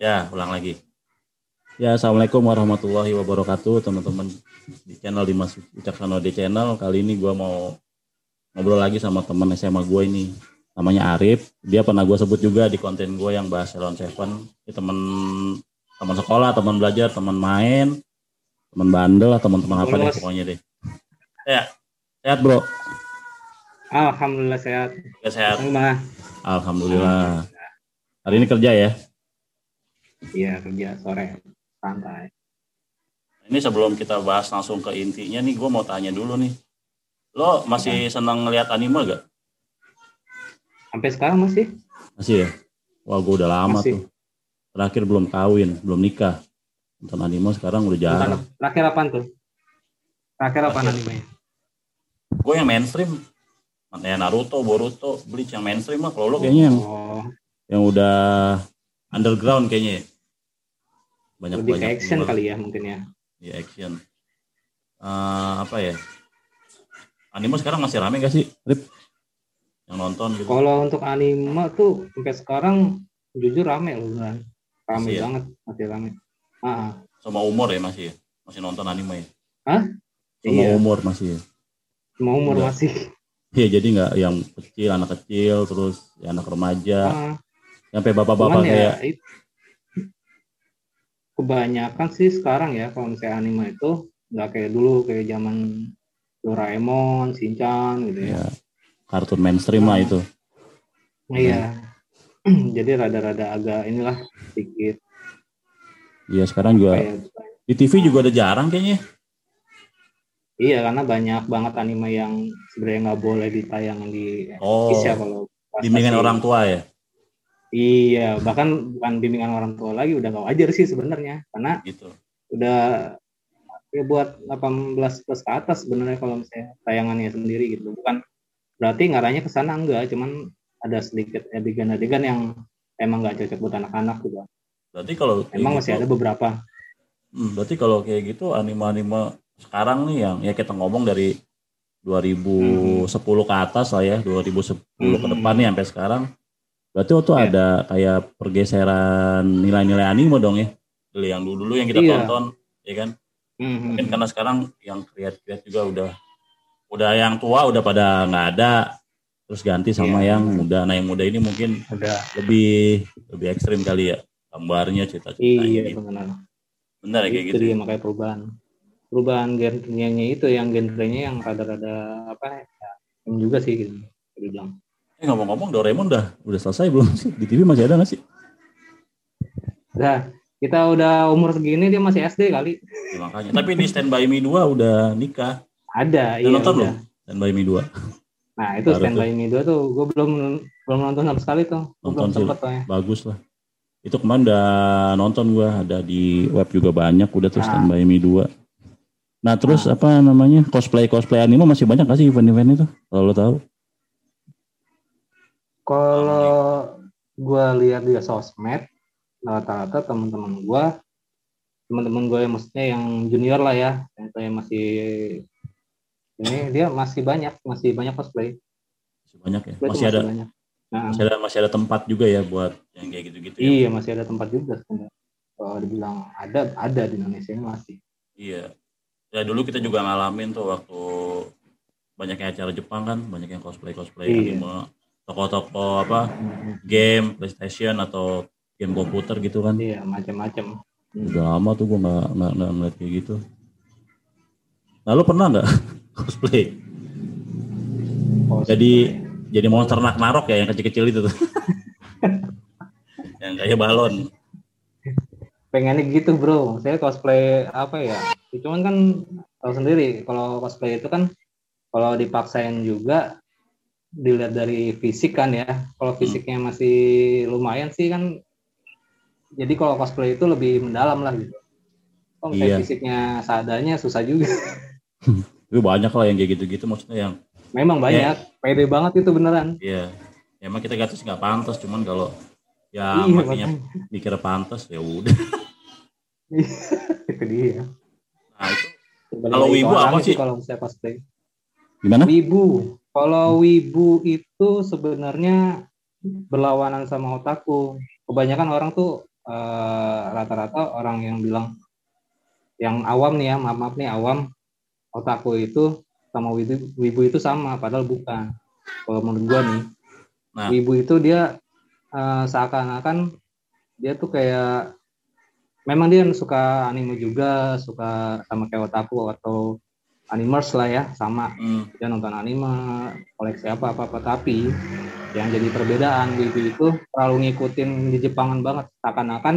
Ya, ulang lagi. Ya, Assalamualaikum warahmatullahi wabarakatuh, teman-teman di channel Dimas Wicaksono di channel. Kali ini gue mau ngobrol lagi sama teman SMA gue ini. Namanya Arif. Dia pernah gue sebut juga di konten gue yang bahas Salon Seven. Ini teman teman sekolah, teman belajar, teman main, teman bandel, teman-teman apa deh pokoknya deh. Ya, sehat bro. Alhamdulillah sehat. Ya, sehat. Gimana? Alhamdulillah. Hari ini kerja ya? Iya kerja sore santai. Ini sebelum kita bahas langsung ke intinya nih, gue mau tanya dulu nih. Lo masih senang ngeliat anime gak? Sampai sekarang masih? Masih ya? Wah gue udah lama Masih. tuh. Terakhir belum kawin, belum nikah. Nonton anime sekarang udah jarang. Terakhir apaan tuh? Terakhir apa Terakhir. animenya? Gue yang mainstream. Ya Naruto, Boruto, Bleach yang mainstream lah. Kalau lo kayaknya yang, Oh, yang udah underground kayaknya ya. Banyak lebih banyak action kali ya mungkin ya. Ya action. Eh, apa ya? Anime sekarang masih rame gak sih, Rip? Yang nonton gitu. Kalau untuk anime tuh sampai sekarang jujur rame loh beneran. Rame Masih ya? banget, masih rame. Ah, Sama umur ya masih ya? Masih nonton anime ya? Hah? Sama Iya. umur masih ya? semua umur Udah. masih. Iya jadi nggak yang kecil, anak kecil, terus ya anak remaja, Ah, sampai bapak-bapak ya kayak it- kebanyakan sih sekarang ya kalau misalnya anime itu nggak kayak dulu kayak zaman Doraemon, Shinchan gitu ya. ya, kartun mainstream lah itu. Iya. Jadi rada-rada agak inilah sedikit Iya sekarang juga kayak di TV juga udah jarang kayaknya. iya karena banyak banget anime yang sebenarnya nggak boleh ditayangin di Oh, Indonesia kalau bimbingan orang tua ya, Iya, bahkan bukan bimbingan orang tua lagi udah nggak wajar sih sebenarnya karena gitu. udah ya buat 18 plus ke atas sebenarnya kalau misalnya tayangannya sendiri gitu. Bukan berarti ngarahnya ke sana enggak, cuman ada sedikit adegan-adegan yang emang nggak cocok buat anak-anak gitu. Berarti kalau Emang gitu, masih ada beberapa. hmm, berarti kalau kayak gitu anime-anime sekarang nih yang ya kita ngomong dari 2010 ke atas lah ya, 2010 ke Hmm. depan nih sampai sekarang. Berarti waktu Iya. ada kayak pergeseran nilai-nilai anime dong ya. Dari yang dulu-dulu yang kita Iya. tonton, ya kan? Hmm, Mungkin karena sekarang yang kreat-kreat juga udah udah yang tua udah pada nggak ada. Terus ganti sama Iya. yang muda. Nah, yang muda ini mungkin udah. lebih lebih ekstrim kali ya. Gambarnya cerita-ceritanya Iya, gitu. benar. Benar ya kayak itu gitu. dia makanya perubahan perubahan genrenya itu yang genrenya yang rada-rada apa ya yang juga sih gitu dibilang Eh ngomong-ngomong Doraemon udah udah selesai belum sih? Di TV masih ada nggak sih? Nah, kita udah umur segini dia masih SD kali. Ya, makanya. Tapi di Stand By Me 2 udah nikah. Ada, Udah iya. nonton belum? Stand By Me 2. Nah, itu Baru Stand tuh. By Me 2 tuh gue belum belum nonton sama sekali tuh. Gue Nonton belum sempet. Bagus lah. Itu kemarin udah nonton gua ada di web juga banyak udah tuh Ah. Stand By Me 2. Nah terus apa namanya cosplay cosplay anime masih banyak gak sih event-event itu? Kalau lo tahu? Kalau gue lihat di sosmed, rata-rata teman-teman gue, teman-teman gue yang maksudnya yang junior lah ya, yang saya masih ini dia masih banyak, masih banyak cosplay. Masih banyak ya. Cosplay tuh Masih ada banyak. Nah, masih ada masih ada tempat juga ya buat yang kayak gitu-gitu ya. Iya masih ada tempat juga sebenarnya. Kalau dibilang ada ada di Indonesia ini masih. Iya. Ya dulu kita juga ngalamin tuh waktu banyaknya acara Jepang kan, banyak yang cosplay cosplay Iya. anime, toko-toko apa game PlayStation atau game komputer gitu kan. Iya macam-macam. Udah lama tuh gua nggak nggak ngeliat kayak gitu. Nah lo pernah nggak cosplay? Cosplay. Jadi jadi monster nak narok ya yang kecil-kecil itu tuh. yang kayak balon. pengennya gitu bro. Saya cosplay apa ya? Cuman kan tahu sendiri kalau cosplay itu kan kalau dipaksain juga dilihat dari fisik kan ya. Kalau fisiknya masih lumayan sih kan. Jadi kalau cosplay itu lebih mendalam lah gitu. Kalau Iya. fisiknya seadanya susah juga. Tapi banyak lah yang kayak gitu-gitu maksudnya yang Memang banyak. Pede banget itu beneran. ya emang kita gatus nggak pantas cuman kalau ya iya makanya mikir pantas ya udah. itu dia. Nah itu Kalau wibu apa itu sih? Kalau saya cosplay. gimana? Wibu. Kalau wibu itu sebenarnya berlawanan sama otaku. Kebanyakan orang tuh eh, rata-rata orang yang bilang yang awam nih ya maaf maaf nih awam otaku itu sama wibu, wibu itu sama padahal bukan kalau menurut gua nih Nah. wibu itu dia eh, seakan-akan dia tuh kayak memang dia suka anime juga suka sama kayak otaku atau animers lah ya sama. Hmm. dia nonton anime koleksi apa apa apa tapi yang jadi perbedaan wibu itu terlalu ngikutin di Jepangan banget. Seakan-akan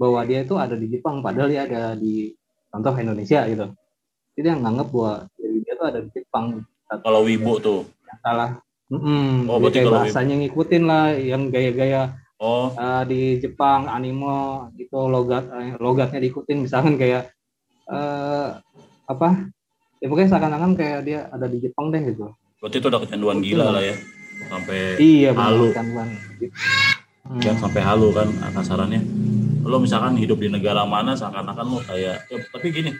bahwa dia itu ada di Jepang padahal dia ada di contoh Indonesia gitu. Jadi yang nganggep bahwa dia tuh ada di Jepang. Kalau wibu tuh. salah. Mm-mm, Oh, dia berarti kayak bahasanya ngikutin lah yang gaya-gaya Oh, eh, di Jepang anime itu logat eh, logatnya diikutin. Misalkan kayak eh apa ya pokoknya seakan-akan kayak dia ada di Jepang deh gitu berarti itu udah kecanduan gila lah ya. Sampai iya Halu. Bang. Hmm. kan sampai halu kan kasarannya. Lo misalkan hidup di negara mana seakan-akan lo kayak ya, tapi gini,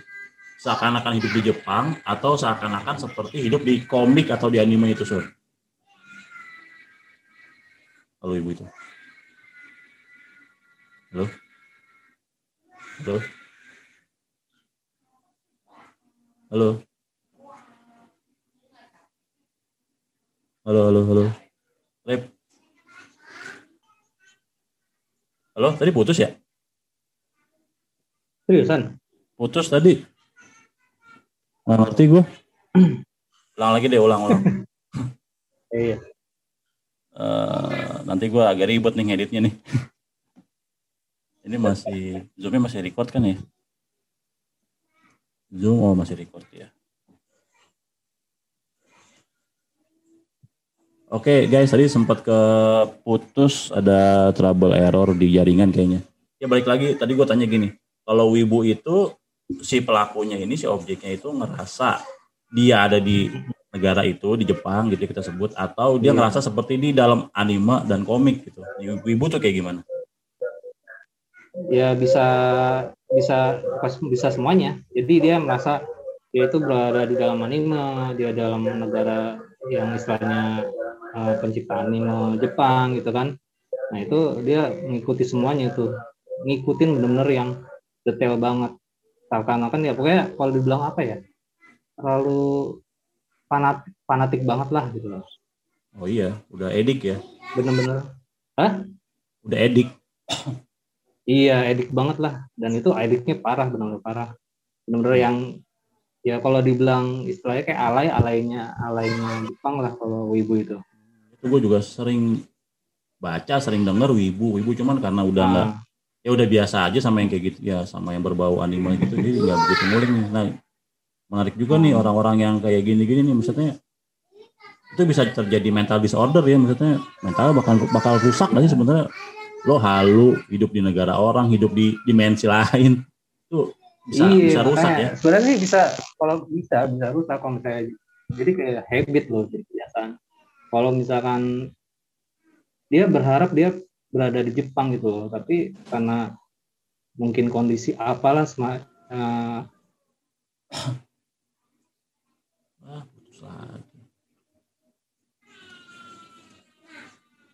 seakan-akan hidup di Jepang atau seakan-akan seperti hidup di komik atau di anime itu, Sur. Halo ibu itu. Halo. Halo. Halo. Halo, halo, halo. Rep. Halo, tadi putus ya? seriusan Putus tadi. Nggak ngerti gue. Ulang lagi deh, ulang, ulang. iya Eh, nanti gue agak ribet nih ngeditnya nih. Ini masih, Zoomnya masih record kan ya? Zoom, oh masih record ya. Oke guys, tadi sempat ke putus ada trouble error di jaringan kayaknya. Ya balik lagi, tadi gue tanya gini, kalau wibu itu si pelakunya ini, si objeknya itu ngerasa dia ada di negara itu di Jepang gitu kita sebut atau dia Iya. ngerasa seperti di dalam anime dan komik gitu. Wibu tuh kayak gimana? ya bisa bisa pas- bisa semuanya jadi dia merasa dia itu berada di dalam anime dia dalam negara yang istilahnya eh, pencipta anime Jepang gitu kan nah itu dia mengikuti semuanya itu ngikutin bener-bener yang detail banget seakan-akan ya pokoknya kalau dibilang apa ya terlalu fanatik fanatik banget lah gitu loh Oh iya, udah edik ya. bener-bener Udah edik. Iya, edik banget lah. Dan itu ediknya parah, benar-benar parah. Benar-benar yang ya kalau dibilang istilahnya kayak alay, alaynya alaynya Jepang lah kalau wibu itu. Itu gue juga sering baca, sering denger wibu, wibu cuman karena udah nggak Nah, ya udah biasa aja sama yang kayak gitu ya sama yang berbau anime gitu jadi nggak begitu ngulik nih. Nah menarik juga nih orang-orang yang kayak gini-gini nih maksudnya itu bisa terjadi mental disorder ya maksudnya mental bakal bakal rusak lagi sebenarnya lo halu hidup di negara orang hidup di dimensi lain itu bisa iya, bisa rusak makanya ya Sebenarnya bisa kalau bisa bisa rusak kalau misalnya jadi kayak habit loh jadi kebiasaan. Kalau misalkan dia berharap dia berada di Jepang gitu loh, tapi karena mungkin kondisi apalah sema- eh, ah putus lagi.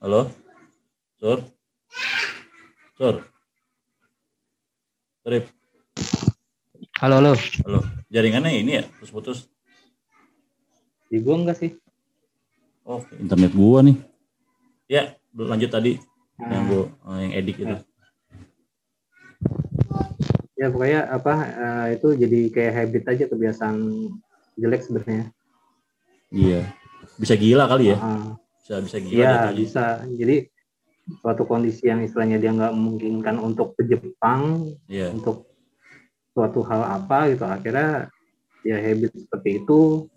Halo? Sur? Sur? Trip, Halo, halo. halo. Jaringannya ini ya? Terus putus Di gua enggak sih? Oh internet gua nih. Ya lanjut tadi. Yang Nah, gua eh, yang edik itu. Ya pokoknya apa eh, itu jadi kayak habit aja kebiasaan jelek sebenarnya. iya. Bisa gila kali ya. Ah, bisa bisa gila Iya bisa. Jadi suatu kondisi yang istilahnya dia nggak memungkinkan untuk ke Jepang iya. untuk suatu hal apa gitu. Akhirnya ya habit seperti itu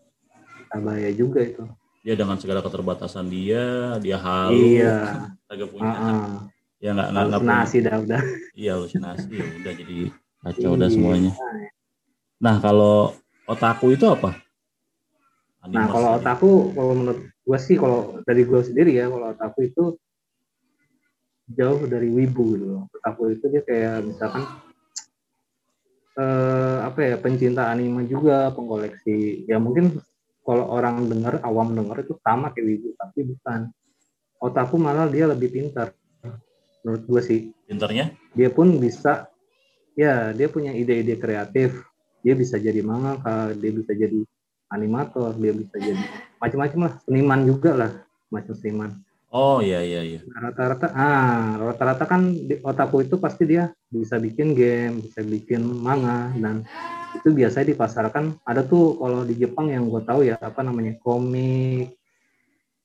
ah, bahaya juga itu. Dia dengan segala keterbatasan dia dia halu iya. kagak punya Ah, ah. ya nggak nggak Halusinasi dah udah. iya halusinasi ya udah jadi kacau udah Iya. semuanya nah kalau otaku itu apa Nah Animasi. kalau otaku kalau menurut gue sih kalau dari gue sendiri ya kalau otaku itu jauh dari wibu gitu loh. Otaku itu dia kayak misalkan eh, apa ya pencinta anime juga pengkoleksi ya mungkin kalau orang dengar awam dengar itu sama kayak wibu tapi bukan. Otaku malah dia lebih pintar menurut gue sih. Pinternya? dia pun bisa ya dia punya ide-ide kreatif. Dia bisa jadi mangaka dia bisa jadi animator dia bisa jadi macam-macam lah. Seniman juga lah macam seniman. Oh iya iya iya. rata-rata ah rata-rata kan di otaku itu pasti dia bisa bikin game bisa bikin manga dan itu biasanya dipasarkan ada tuh kalau di Jepang yang gue tahu ya apa namanya komik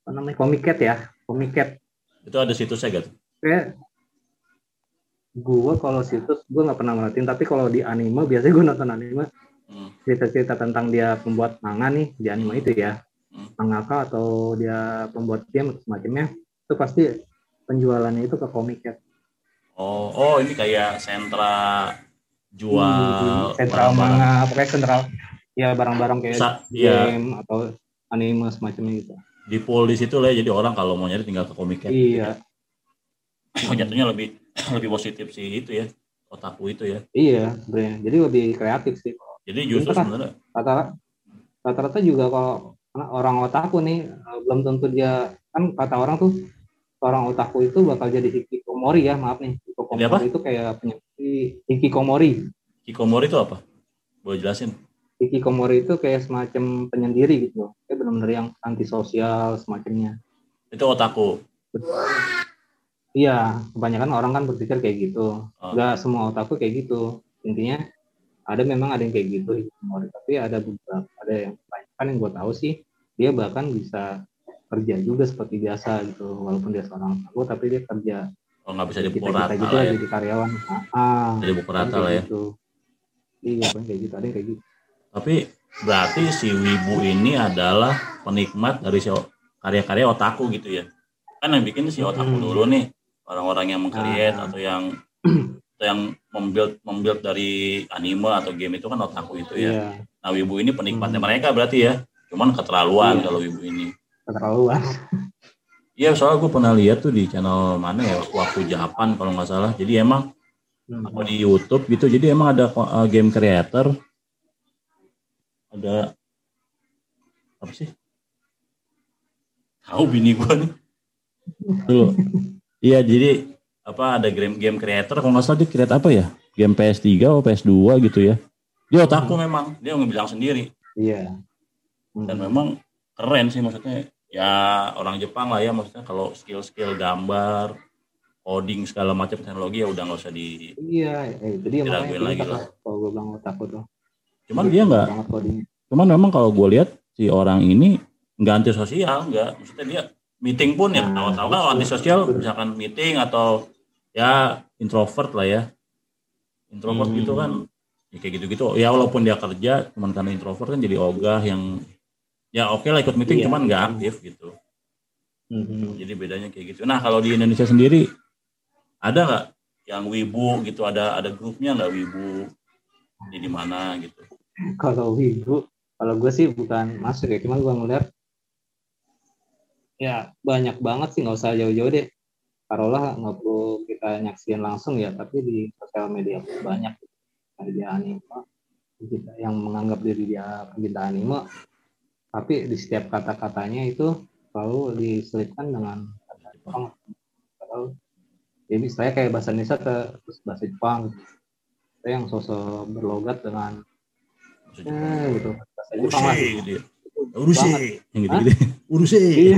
apa namanya komiket ya komiket Itu ada situsnya gak? tuh? kayak gue kalau situs gue nggak pernah merhatiin tapi kalau di anime biasanya gue nonton anime Hmm. cerita-cerita tentang dia pembuat manga nih di anime itu ya Hmm. mangaka atau dia pembuat game semacamnya itu pasti penjualannya itu ke komik ya Oh oh ini kayak sentra jual Hmm, sentral barang-barang. manga pokoknya sentral ya barang-barang kayak Sa- iya. game atau anime semacamnya gitu Di pool di situ lah ya, jadi orang kalau mau nyari tinggal ke komiknya. iya Oh, jatuhnya lebih lebih positif sih itu ya otaku itu ya. iya sebenarnya jadi lebih kreatif sih Jadi justru Bener kan? sebenarnya rata rata-rata juga kalau orang otaku nih eh, belum tentu dia kan kata orang tuh orang otaku itu bakal jadi hikikomori ya maaf nih hikikomori itu kayak penyakit hikikomori hikikomori itu apa? Boleh jelasin? hikikomori itu kayak semacam penyendiri gitu kayak benar-benar yang antisosial semacamnya Itu otaku. iya kebanyakan orang kan berpikir kayak gitu Oh. nggak semua otaku kayak gitu intinya ada memang ada yang kayak gitu hikikomori tapi ada beberapa ada yang kan yang gue tahu sih dia bahkan bisa kerja juga seperti biasa gitu walaupun dia seorang otaku tapi dia kerja Oh nggak bisa kita dipukul kita rata gitu lah lah ya. jadi karyawan ah Jadi dipukul kan rata lah ya. gitu. iya kan kayak gitu ada kayak gitu Tapi berarti si Wibu ini adalah penikmat dari si karya-karya otaku gitu ya. Kan yang bikin si otaku Hmm. dulu nih orang-orang yang meng-create Ah. atau yang atau yang membuild membuild dari anime atau game itu kan otaku itu ya. iya Nah Wibu ini penikmatnya Hmm. mereka berarti ya. Cuman keterlaluan Iya. kalau Wibu ini. keterlaluan Iya soalnya gue pernah lihat tuh di channel mana ya waktu Japan kalau nggak salah. Jadi emang apa di YouTube gitu. Jadi emang ada uh, game creator ada apa sih? Tahu bini gua nih. Dulu. Iya jadi apa ada game game creator kalau nggak salah dia create apa ya? Game PS3 atau PS2 gitu ya. Dia otaku memang, dia ngebilang sendiri iya dan memang keren sih maksudnya ya orang Jepang lah ya maksudnya kalau skill-skill gambar coding segala macam teknologi ya udah nggak usah di iya eh, makanya lagi pintar lah. kalau gue bilang otaku tuh cuman dia nggak cuman memang kalau gue lihat si orang ini nggak antisosial nggak maksudnya dia meeting pun ya Nah, tahu-tahu kan betul. antisosial misalkan meeting atau ya introvert lah ya introvert Hmm. gitu kan ya kayak gitu-gitu ya walaupun dia kerja cuman karena introvert kan jadi ogah yang ya oke lah ikut meeting Iya. cuman nggak aktif gitu. Mhm. jadi bedanya kayak gitu. Nah kalau di Indonesia sendiri ada nggak yang wibu gitu? Ada ada grupnya nggak wibu? Di di mana gitu? Kalau wibu kalau gue sih bukan masuk ya cuman gue ngeliat ya banyak banget sih nggak usah jauh-jauh deh. Taruhlah nggak perlu kita nyaksiin langsung ya tapi di sosial media pun banyak. Dari dia anime kita yang menganggap diri dia pencinta anime tapi di setiap kata-katanya itu selalu diselipkan dengan kata Jepang. Atau jadi saya kayak bahasa Indonesia ke terus bahasa Jepang. Saya yang sosok berlogat dengan eh gitu. Bahasa Jepang Urusi gitu ya. Urusi yang. Urusi.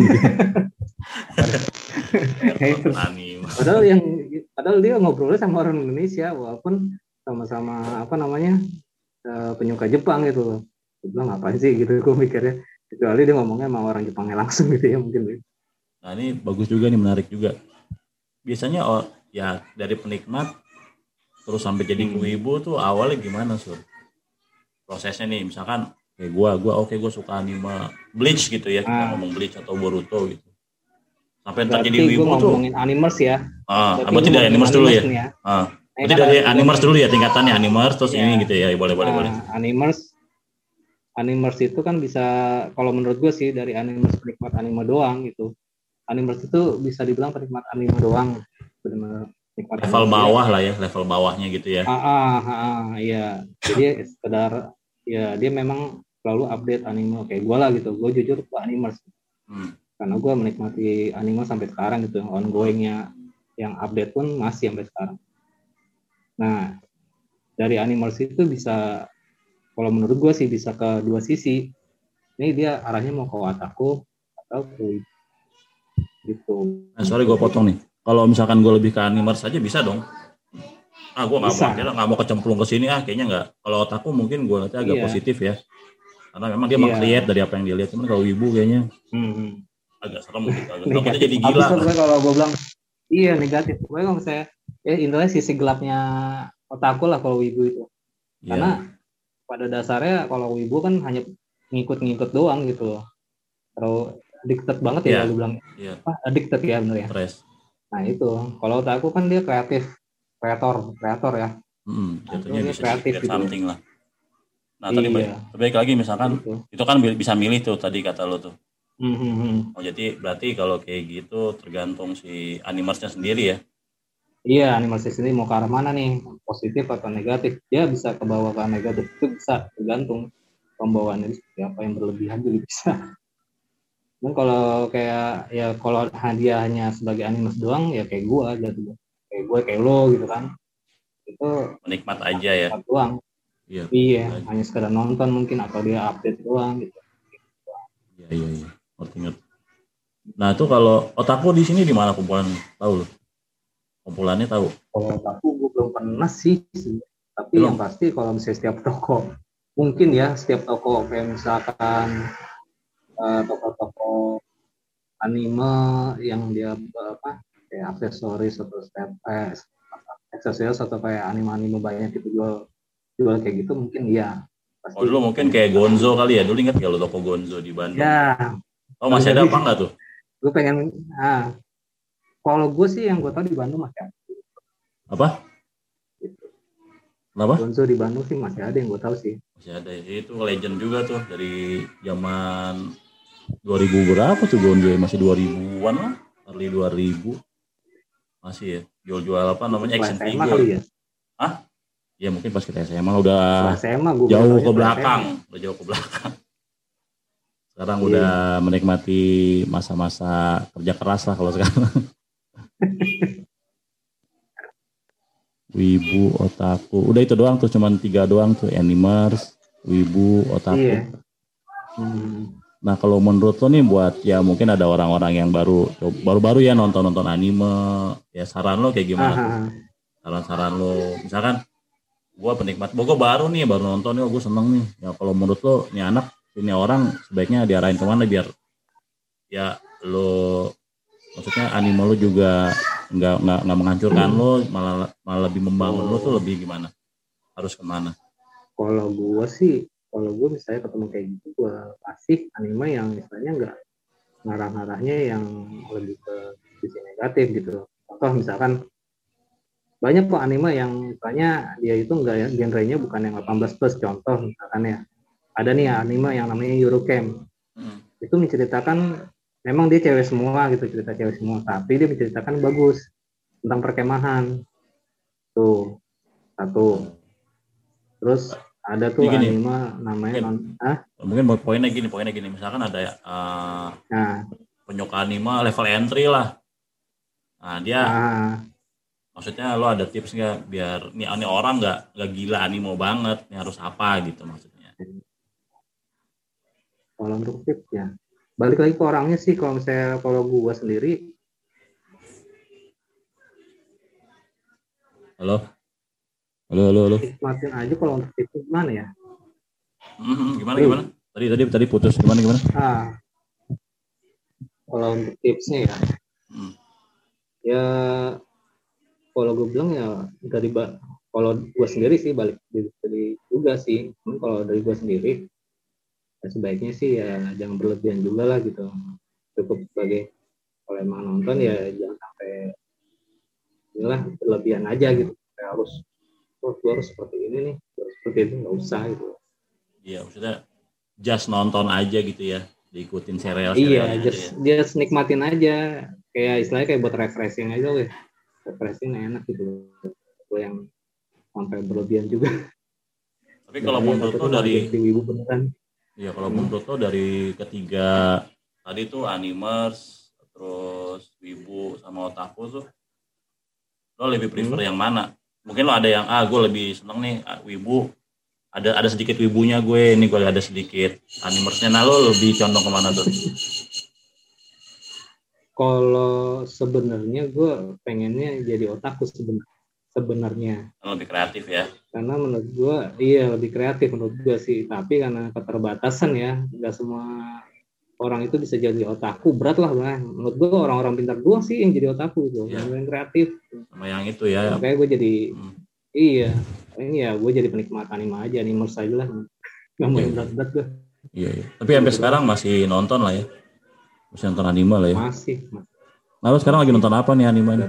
Padahal yang padahal dia ngobrolnya sama orang Indonesia walaupun sama-sama apa namanya eh, penyuka Jepang gitu gue bilang apa sih gitu gue mikirnya kecuali dia ngomongnya sama orang Jepangnya langsung gitu ya mungkin Nah ini bagus juga nih menarik juga. Biasanya oh, ya dari penikmat terus sampai jadi Hmm. wibu tuh awalnya gimana sur? Prosesnya nih misalkan kayak gua, gua oke gua suka anime Bleach gitu ya kita Ah. ngomong Bleach atau Boruto gitu. Sampai ntar jadi gue wibu tuh. ngomongin animers ya Ah, Berarti berarti gua dari animers dulu ya. ya Ah, Nah, berarti kan dari ada- animers dulu ya tingkatannya animers terus Iya. ini gitu ya. Boleh boleh boleh. animers animers itu kan bisa kalau menurut gue sih dari animers penikmat anime doang gitu animers itu bisa dibilang penikmat anime doang benar Level anime. bawah lah ya, level bawahnya gitu ya. ah, ah, ah, iya jadi sekedar ya dia memang selalu update anime kayak gue lah gitu gue jujur ke animers Hmm. karena gue menikmati anime sampai sekarang gitu ongoingnya yang update pun masih sampai sekarang. Nah, dari animals itu bisa, kalau menurut gue sih bisa ke dua sisi. Ini dia arahnya mau ke otaku atau ke gitu. Nah, sorry gue potong nih. Kalau misalkan gue lebih ke animers aja bisa dong. Ah, gue nggak mau, nggak mau kecemplung ke sini ah, kayaknya nggak. Kalau otakku mungkin gue nanti agak iya. positif ya. Karena memang dia iya. dari apa yang dia lihat. Cuman kalau ibu kayaknya hmm. agak serem gitu. Agak jadi gila. kalau gue bilang iya negatif. Gue kalau saya ya intinya sisi gelapnya otakku lah kalau wibu itu. Yeah. Pada dasarnya kalau wibu kan hanya ngikut-ngikut doang gitu loh. Terus addicted banget ya yeah. gue bilang. Yeah. Apa addicted ya bener ya. Stress. Nah itu kalau otakku kan dia kreatif, kreator, kreator ya. Hmm, jatuhnya bisa kreatif gitu. something lah. Nah tadi iya. baik lagi misalkan itu. itu kan bisa milih tuh tadi kata lo tuh. Mm-hmm. Oh jadi berarti kalau kayak gitu tergantung si animasnya sendiri ya? Iya animasi sendiri mau ke arah mana nih? Positif atau negatif? Dia bisa ke bawah ke negatif. Itu bisa tergantung pembawaannya. Seperti apa yang berlebihan juga bisa. Dan kalau kayak ya kalau dia hanya sebagai animas doang ya kayak gua gitu kayak gue kayak lo gitu kan. Itu menikmat aja ya. doang. Iya iya hanya sekedar nonton mungkin atau dia update doang gitu. Iya iya iya. Ngerti ngerti. Nah itu kalau otakku di sini di mana kumpulan? Tahu lo kumpulannya tahu kalau otakku gue belum pernah sih tapi belum. yang pasti kalau misalnya setiap toko mungkin ya setiap toko kayak misalkan uh, toko-toko anime yang dia apa kayak aksesoris atau step eh, aksesoris atau kayak anime-anime banyak itu jual jual kayak gitu mungkin iya Pasti. Oh dulu mungkin kayak Gonzo kali ya, dulu ingat kalau toko Gonzo di Bandung. Ya. Oh masih ada apa enggak tuh? Gue pengen, ah, kalau gue sih yang gue tahu di Bandung masih ada. Apa? Kenapa? Gonzo di Bandung sih masih ada yang gue tahu sih. Masih ada, itu legend juga tuh dari zaman 2000 berapa tuh Gonzo masih 2000-an lah, early 2000 masih ya jual-jual apa namanya action figure kali ya ah ya mungkin pas kita SMA udah SMA, gua jauh ke belakang SMA. udah jauh ke belakang sekarang yeah. udah menikmati masa-masa kerja keras lah kalau sekarang Wibu, Otaku. Udah itu doang tuh, cuman tiga doang tuh. Animers, Wibu, Otaku. Iya. Hmm. Nah kalau menurut lo nih buat ya mungkin ada orang-orang yang baru baru-baru ya nonton-nonton anime, ya saran lo kayak gimana? Saran-saran lo, misalkan gue penikmat, gue baru nih baru nonton nih, oh, gue seneng nih. Ya kalau menurut lo nih anak, ini orang sebaiknya diarahin ke mana biar ya lo maksudnya anime lo juga nggak nggak nggak menghancurkan hmm. lo malah malah lebih membangun oh. lo tuh lebih gimana harus ke mana kalau gue sih kalau gue misalnya ketemu kayak gitu gue kasih anime yang misalnya nggak ngarah-ngarahnya yang lebih ke sisi negatif gitu contoh misalkan banyak kok anime yang misalnya dia itu enggak ya genrenya bukan yang 18 plus contoh misalkan ya ada nih anime yang namanya Eurocamp hmm. itu menceritakan memang dia cewek semua gitu cerita cewek semua. Tapi dia menceritakan bagus tentang perkemahan. Tuh satu. Terus ada tuh gini, anime namanya mungkin, ah? mungkin poinnya gini poinnya gini. Misalkan ada uh, nah. penyuka anime level entry lah. Nah dia nah. maksudnya lo ada tips nggak biar nih ini orang nggak nggak gila anime banget ini harus apa gitu maksudnya? Kalau untuk tips ya balik lagi ke orangnya sih kalau misalnya kalau gua sendiri halo Halo, halo, halo. Nikmatin aja kalau untuk itu gimana ya? Hmm, gimana, gimana? Tadi, tadi, tadi putus. Gimana, gimana? Ah, kalau untuk tipsnya ya, hmm. ya kalau gue bilang ya dari kalau gue sendiri sih balik dari juga sih. kalau dari gue sendiri, sebaiknya sih ya jangan berlebihan juga lah gitu. Cukup sebagai kalau emang nonton ya jangan sampai inilah berlebihan aja gitu. Kayak harus oh gue harus seperti ini nih harus seperti itu nggak usah gitu iya maksudnya just nonton aja gitu ya diikutin serial iya just ya. just nikmatin aja kayak istilahnya kayak buat refreshing aja weh refreshing enak gitu gue yang sampai berlebihan juga tapi kalau menurut lo dari ibu beneran iya kalau hmm. menurut lo dari ketiga tadi tuh animers terus wibu sama otaku tuh lo lebih prefer yang mana mungkin lo ada yang ah gue lebih seneng nih ah, wibu ada ada sedikit wibunya gue ini gue ada sedikit animersnya nah lo lebih condong ke mana tuh Kalau sebenarnya gue pengennya jadi otaku sebenarnya. Sebenarnya. lebih kreatif ya Karena menurut gue, iya lebih kreatif menurut gue sih. Tapi karena keterbatasan ya, nggak semua orang itu bisa jadi otaku. Berat lah, Bang. Menurut gue orang-orang pintar doang sih yang jadi otaku gitu. Iya. Yang kreatif. sama yang itu ya Makanya gue jadi, Hmm. iya. Ini ya gue jadi penikmat anime aja, animers aja lah. Gak mau yang berat-berat gue. iya, iya. tapi sampai sekarang masih nonton lah ya masih nonton anime lah ya Masih. nah lo sekarang lagi nonton apa nih anime nih?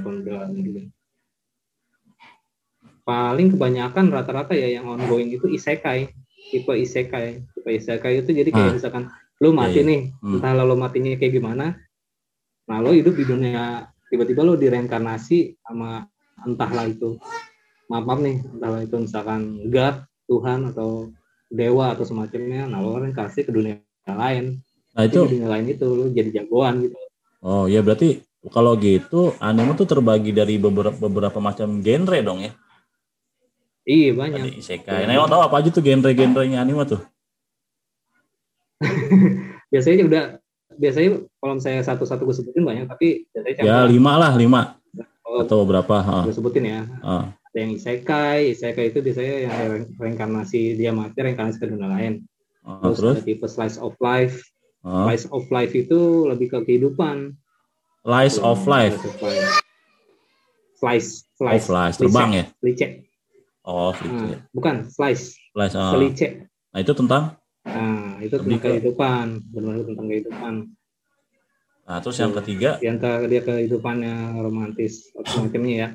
Paling kebanyakan rata-rata ya yang ongoing itu isekai, tipe isekai. Tipe isekai itu jadi kayak Ah. misalkan lu mati Iya, iya. nih, Hmm. entah lo matinya kayak gimana. Nah, lo hidup di dunia tiba-tiba lo direinkarnasi sama entahlah itu. Maaf, maaf nih, entahlah itu misalkan God, Tuhan atau dewa atau semacamnya. Nah, lo reinkarnasi ke dunia lain. nah Itu itu di dunia lain itu lo jadi jagoan gitu. oh ya berarti kalau gitu anime tuh terbagi dari beberapa beberapa macam genre dong ya Iya, banyak. Tadi isekai nah emang tahu apa aja tuh genre-genrenya anime tuh? Biasanya udah biasanya kalau saya satu-satu gue sebutin banyak tapi biasanya ya lima lah lima. Oh, atau berapa ah, gue sebutin ya. Ah. ada yang isekai isekai itu biasanya yang re- reinkarnasi dia mati reinkarnasi ke dunia lain. Ah, terus, terus? ada tipe slice of life. Slice of life itu lebih ke kehidupan. Lies of life. Slice of life. slice of slice life terbang ya? Slice oh Nah, gitu. bukan slice Slice, ah. slice nah itu tentang nah itu Lebih tentang ke- kehidupan benar-benar tentang kehidupan nah terus yang ketiga di antara dia kehidupannya romantis atau semacamnya ya.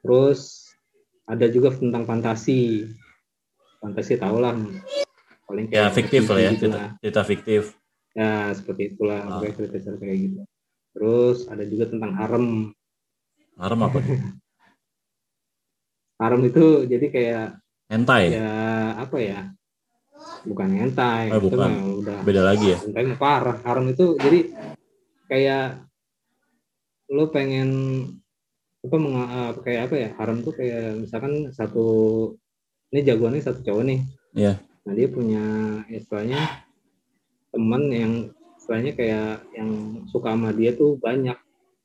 Terus ada juga tentang fantasi. Fantasi tau lah. Paling ya fiktif lah ya gitu cerita, cerita fiktif Ya seperti itulah. Ah. Cerita-cerita kayak gitu. Terus ada juga tentang harem. harem apa Harem itu jadi kayak hentai ya apa ya? Bukan hentai. Oh, itu bukan. mah udah beda lagi ya hentai mah parah. Harem itu jadi kayak lo pengen apa menga- eh, kayak apa ya harem tuh kayak misalkan satu ini jagoannya satu cowok nih Iya. nah dia punya istilahnya teman yang istilahnya kayak yang suka sama dia tuh banyak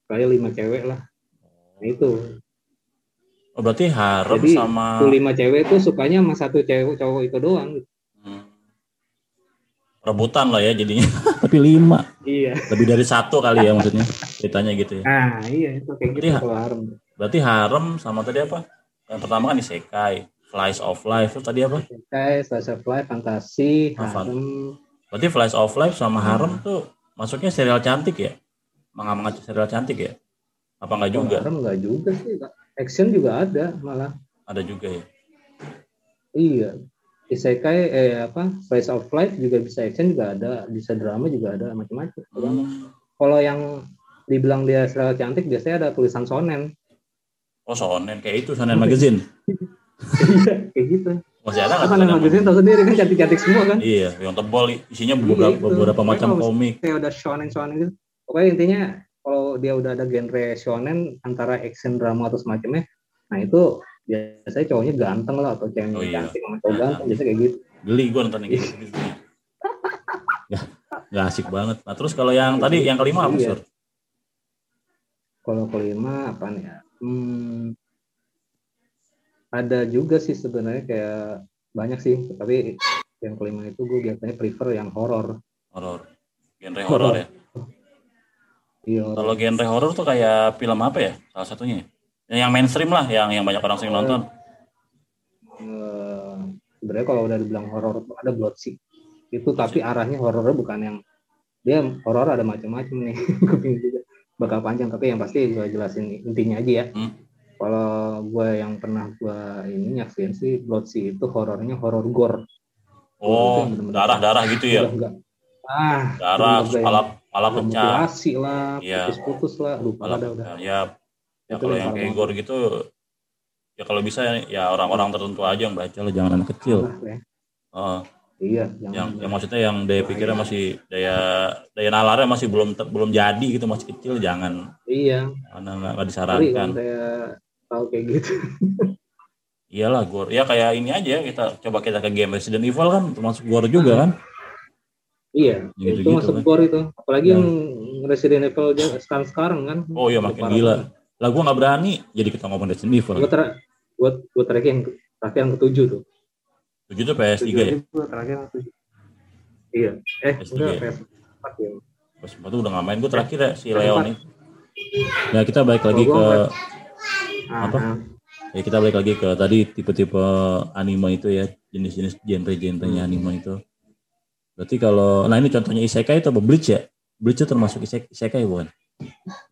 kayak lima cewek lah nah itu oh berarti harem Jadi, sama lima cewek tuh sukanya sama satu cewek cowok itu doang. Hmm. rebutan lah ya jadinya. Tapi lima. Iya. Lebih dari satu kali ya maksudnya ceritanya gitu ya. Nah iya itu kayak gitu Berarti- kalau harem berarti harem sama tadi apa? Yang pertama kan isekai Flies of Life terus tadi apa? Kayak slice of life fantasi Ah, fan- harem. Berarti Flies of Life sama harem tuh masuknya serial cantik ya? Manga-manga serial cantik ya? Apa enggak juga? Harem nggak juga sih Kak. Action juga ada malah ada juga ya Iya. Isekai eh apa? Slice of life juga bisa action juga ada, bisa drama juga ada, macam-macam. Hmm. Kalau yang dibilang dia serial cantik biasanya ada tulisan sonen. oh sonen kayak itu sonen magazine Iya, kayak gitu. masih ada nggak Kan sonen magazine tahu sendiri kan cantik-cantik semua kan. iya yang tebal isinya Iya, beberapa, itu. beberapa macam komik Kayak udah shonen shonen gitu. Pokoknya intinya kalau dia udah ada genre shonen antara action drama atau semacamnya, nah itu biasanya cowoknya ganteng lah atau ceweknya Oh, iya. cantik sama cowok ganteng biasanya kayak gitu. geli gue nonton yang gitu Gak, gak asik banget. Nah terus kalau yang tadi yang kelima apa Iya. sur? Kalau kelima apa nih ya? Hmm, ada juga sih sebenarnya kayak banyak sih, tapi yang kelima itu gue biasanya prefer yang horor. Horor. Genre horor ya. Iya. Kalau genre horor tuh kayak film apa ya? Salah satunya. Ya, Yang mainstream lah, yang yang banyak orang sering nonton. Eh, sebenarnya kalau udah dibilang horor tuh ada Bloodseek. Itu tapi arahnya horornya bukan yang dia horor ada macam-macam nih. Bakal panjang tapi yang pasti gue jelasin intinya aja ya. Hmm. Kalau gue yang pernah gue ini nyaksiin sih Bloodseek itu horornya horor gore. Oh, darah-darah gitu ya. Enggak. Ah, Darah, terus yang pecah. mutilasi lah, Iya. putus-putus lah, lupa Pala ada udah. Ya, ya Itu kalau yang kayak gore gitu, ya kalau bisa ya orang-orang tertentu aja yang baca lah, jangan anak kecil. Parah, ya. Oh, Iya, jangan. yang, yang maksudnya yang daya pikirnya masih daya daya nalarnya masih belum ter- belum jadi gitu masih kecil jangan Iya, karena nggak disarankan. saya tahu kayak gitu. Iyalah gore. Ya kayak ini aja kita coba kita ke game Resident Evil kan termasuk gore juga kan. Iya, Gitu-gitu itu masuk kan. gore itu. Apalagi Ya. yang Resident Evil sekarang sekarang kan. Oh iya makin gila. banget. Lah gua nggak berani jadi kita ngomong Resident Evil. Gue ter, gue gue terakhir yang terakhir yang ketujuh tuh. Begitu PS3 ya. Tujuh terakhir yang ketujuh. Iya. Eh PS3 enggak ya? PS4 ya. Pas itu udah nggak main gua terakhir ya si PS4. Leon itu. Nah kita balik lagi ke gua Ah, Apa? ah. ya kita balik lagi ke tadi tipe-tipe anime itu ya jenis-jenis genre-genrenya anime itu. Berarti kalau nah ini contohnya isekai itu apa Bleach ya? Bleach itu termasuk isek- isekai bukan?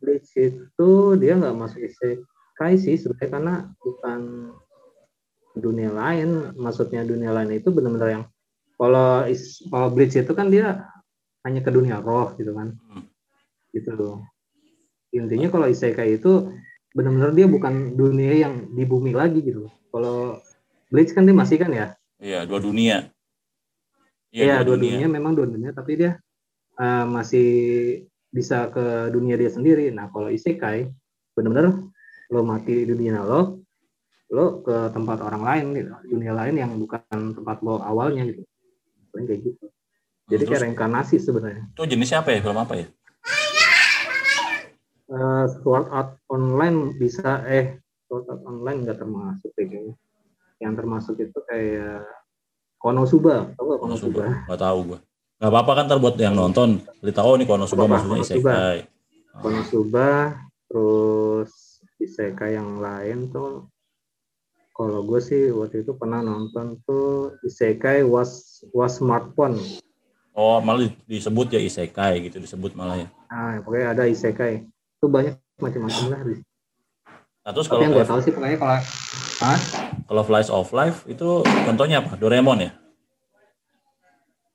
Bleach itu dia nggak masuk isekai sih sebenarnya karena bukan dunia lain. Maksudnya dunia lain itu benar-benar yang kalau is, kalau Bleach itu kan dia hanya ke dunia roh gitu kan. Hmm. Gitu loh. Intinya kalau isekai itu benar-benar dia bukan dunia yang di bumi lagi gitu. Kalau Bleach kan dia masih kan ya. Iya dua dunia. Iya, dua dunia. memang dua dunia, tapi dia uh, masih bisa ke dunia dia sendiri. Nah, kalau isekai, benar-benar lo mati di dunia lo, lo ke tempat orang lain, gitu. dunia lain yang bukan tempat lo awalnya gitu. Kayak gitu. Jadi Terus? kayak reinkarnasi sebenarnya. Itu jenisnya apa ya? Film apa ya? Uh, Sword Art Online bisa, eh Sword Art Online nggak termasuk kayaknya. Yang termasuk itu kayak Konosuba, tau gak Konosuba? Konosuba. Gak tahu gua. Gak apa-apa kan ntar buat yang nonton. Beli tahu nih Konosuba Apa-apa, maksudnya Konosuba. isekai. Konosuba, terus isekai yang lain tuh kalau gue sih waktu itu pernah nonton tuh isekai was was smartphone. Oh malah di- disebut ya isekai gitu disebut malah ya. Ah, pokoknya ada isekai. Itu banyak macam-macam lah. Nah, terus Tapi kalau yang gue tahu sih pokoknya kalau ah, kalau Flies of Life itu contohnya apa? Doraemon ya?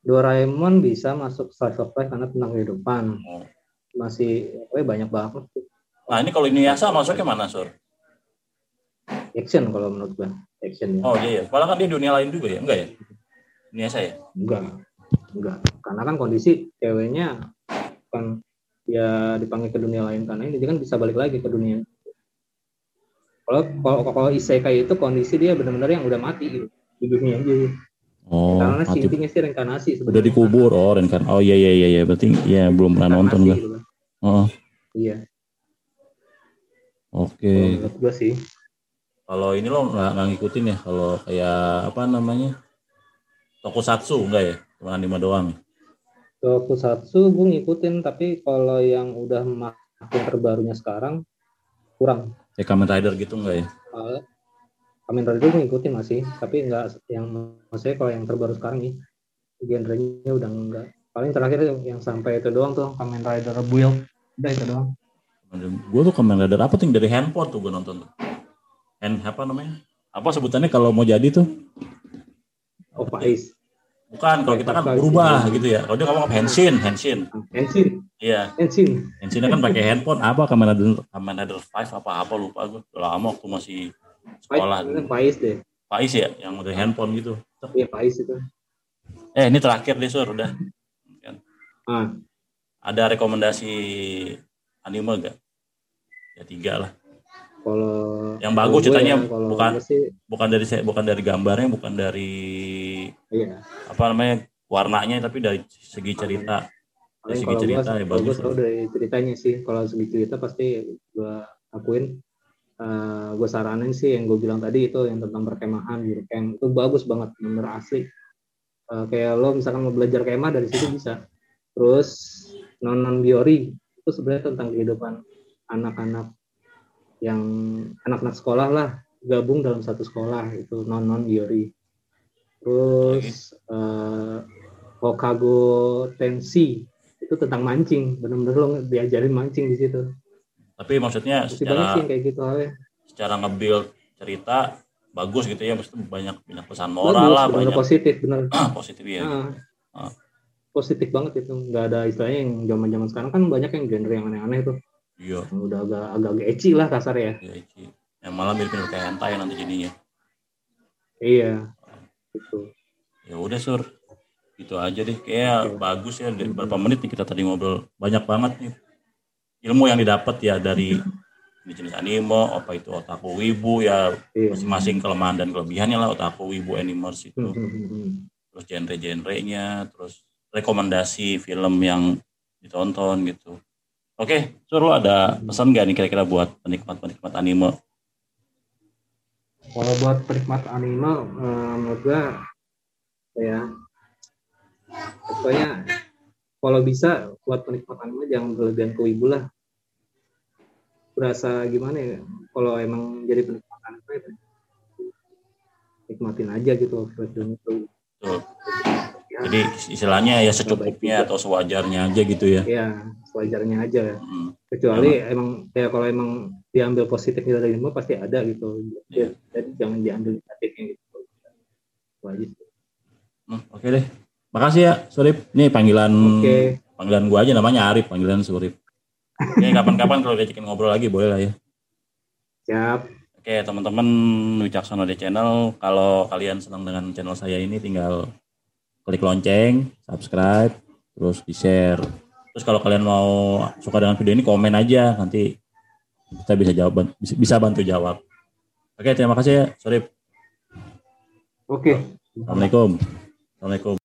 Doraemon bisa masuk slice of life karena tentang kehidupan. Oh. Masih pokoknya banyak banget tuh. Nah ini kalau Inuyasha masuknya mana Sur? action kalau menurut gue. Action ya. Oh iya ya. Padahal kan dia dunia lain juga ya? Enggak ya? Inuyasha ya? Enggak. Enggak. Karena kan kondisi ceweknya kan ya dipanggil ke dunia lain karena ini dia kan bisa balik lagi ke dunia. Kalau kalau kalau isekai itu kondisi dia benar-benar yang udah mati gitu di dunia aja. Oh, Karena sih mati. intinya sih reinkarnasi sebenarnya. udah dikubur oh kan oh iya iya iya iya berarti ya belum pernah nonton gua gitu oh Iya, oke menurut gue sih. kalau ini lo nggak ngikutin ya kalau kayak apa namanya tokusatsu enggak ya cuma anime doang ya? Tokusatsu gue ngikutin tapi kalau yang udah makin terbarunya sekarang kurang. Kayak Kamen Rider gitu enggak ya? Uh, Kamen Rider ngikutin masih, tapi enggak yang maksudnya kalau yang terbaru sekarang nih genrenya udah enggak. Paling terakhir yang, sampai itu doang tuh Kamen Rider Build, udah itu doang. gue tuh Kamen Rider apa tuh dari handphone tuh gue nonton tuh. Hand apa namanya? Apa sebutannya kalau mau jadi tuh? Oh Faiz, bukan kalau kita kan berubah gitu ya. Kalau dia ngomong henshin henshin Enshin, iya. Enshin. Henshinnya kan pakai handphone. Apa Kamen Rider Kamen Rider 5 apa apa lupa gue udah lama waktu masih sekolah. Faiz, dulu. Faiz deh. Faiz ya yang dari handphone gitu. Iya Faiz itu. eh ini terakhir deh sur. Udah. Ah, ada rekomendasi anime gak ya tiga lah. Kalau Yang bagus ceritanya ya, bukan- sih, bukan dari bukan dari gambarnya bukan dari iya. apa namanya warnanya tapi dari segi cerita dari segi kalau cerita ya kalau bagus gue tahu dari ceritanya sih, kalau segi cerita pasti gue akuin, eh gue saranin sih yang gue bilang tadi itu yang tentang perkemahan di camp itu bagus banget, bener asli. Eh, kayak lo misalkan mau belajar kemah dari situ bisa. Terus nonon biori itu sebenarnya tentang kehidupan anak-anak yang anak-anak sekolah lah gabung dalam satu sekolah itu nonon biori. Terus eh, Hokago Tensi itu tentang mancing, bener-bener lo diajarin mancing di situ. tapi maksudnya Masih sih secara yang kayak gitu halnya. secara nge-build cerita bagus gitu ya maksudnya banyak banyak pesan moral lah bener banyak positif, bener. positif ya Ah. Ah. Positif banget itu, nggak ada istilahnya yang zaman-zaman sekarang kan banyak yang genre yang aneh-aneh tuh, iya yang udah agak agak eci lah kasar ya. iya Ici. yang malah mirip-mirip kayak hentai nanti jadinya Iya, gitu. ya udah sur itu aja deh kayak Oke. bagus ya Dari berapa menit nih kita tadi ngobrol banyak banget nih ilmu yang didapat ya dari jenis anime, apa itu otaku wibu ya Iya. masing-masing kelemahan dan kelebihannya lah otaku wibu animers itu. Hmm, hmm, hmm. terus genre-genrenya, terus rekomendasi film yang ditonton gitu. Oke, Sur, lu ada pesan gak nih kira-kira buat penikmat-penikmat anime? Kalau buat penikmat anime, eh, menurut gua ya pokoknya kalau bisa buat penikmat anime jangan berlebihan ke wibu lah. Berasa gimana ya? Kalau emang jadi penikmat anime, ya, nikmatin aja gitu film itu. Ya, Jadi istilahnya ya secukupnya atau sewajarnya aja gitu ya. ya sewajarnya aja. Hmm. Kecuali emang ya kalau emang diambil positifnya dari anime pasti ada gitu. Iya. Jadi jangan diambil negatifnya gitu. Sih. Hmm, Oke deh. Makasih ya, Surip. Nih panggilan Oke. panggilan gua aja namanya Arif, panggilan Surip. Oke, kapan-kapan kalau diajakin ngobrol lagi boleh lah ya. Siap. Oke, teman-teman Wicaksono di channel, kalau kalian senang dengan channel saya ini tinggal klik lonceng, subscribe, terus di-share. Terus kalau kalian mau suka dengan video ini komen aja, nanti kita bisa jawab bisa, bantu jawab. Oke, terima kasih ya, Surip. Oke. Assalamualaikum. Assalamualaikum.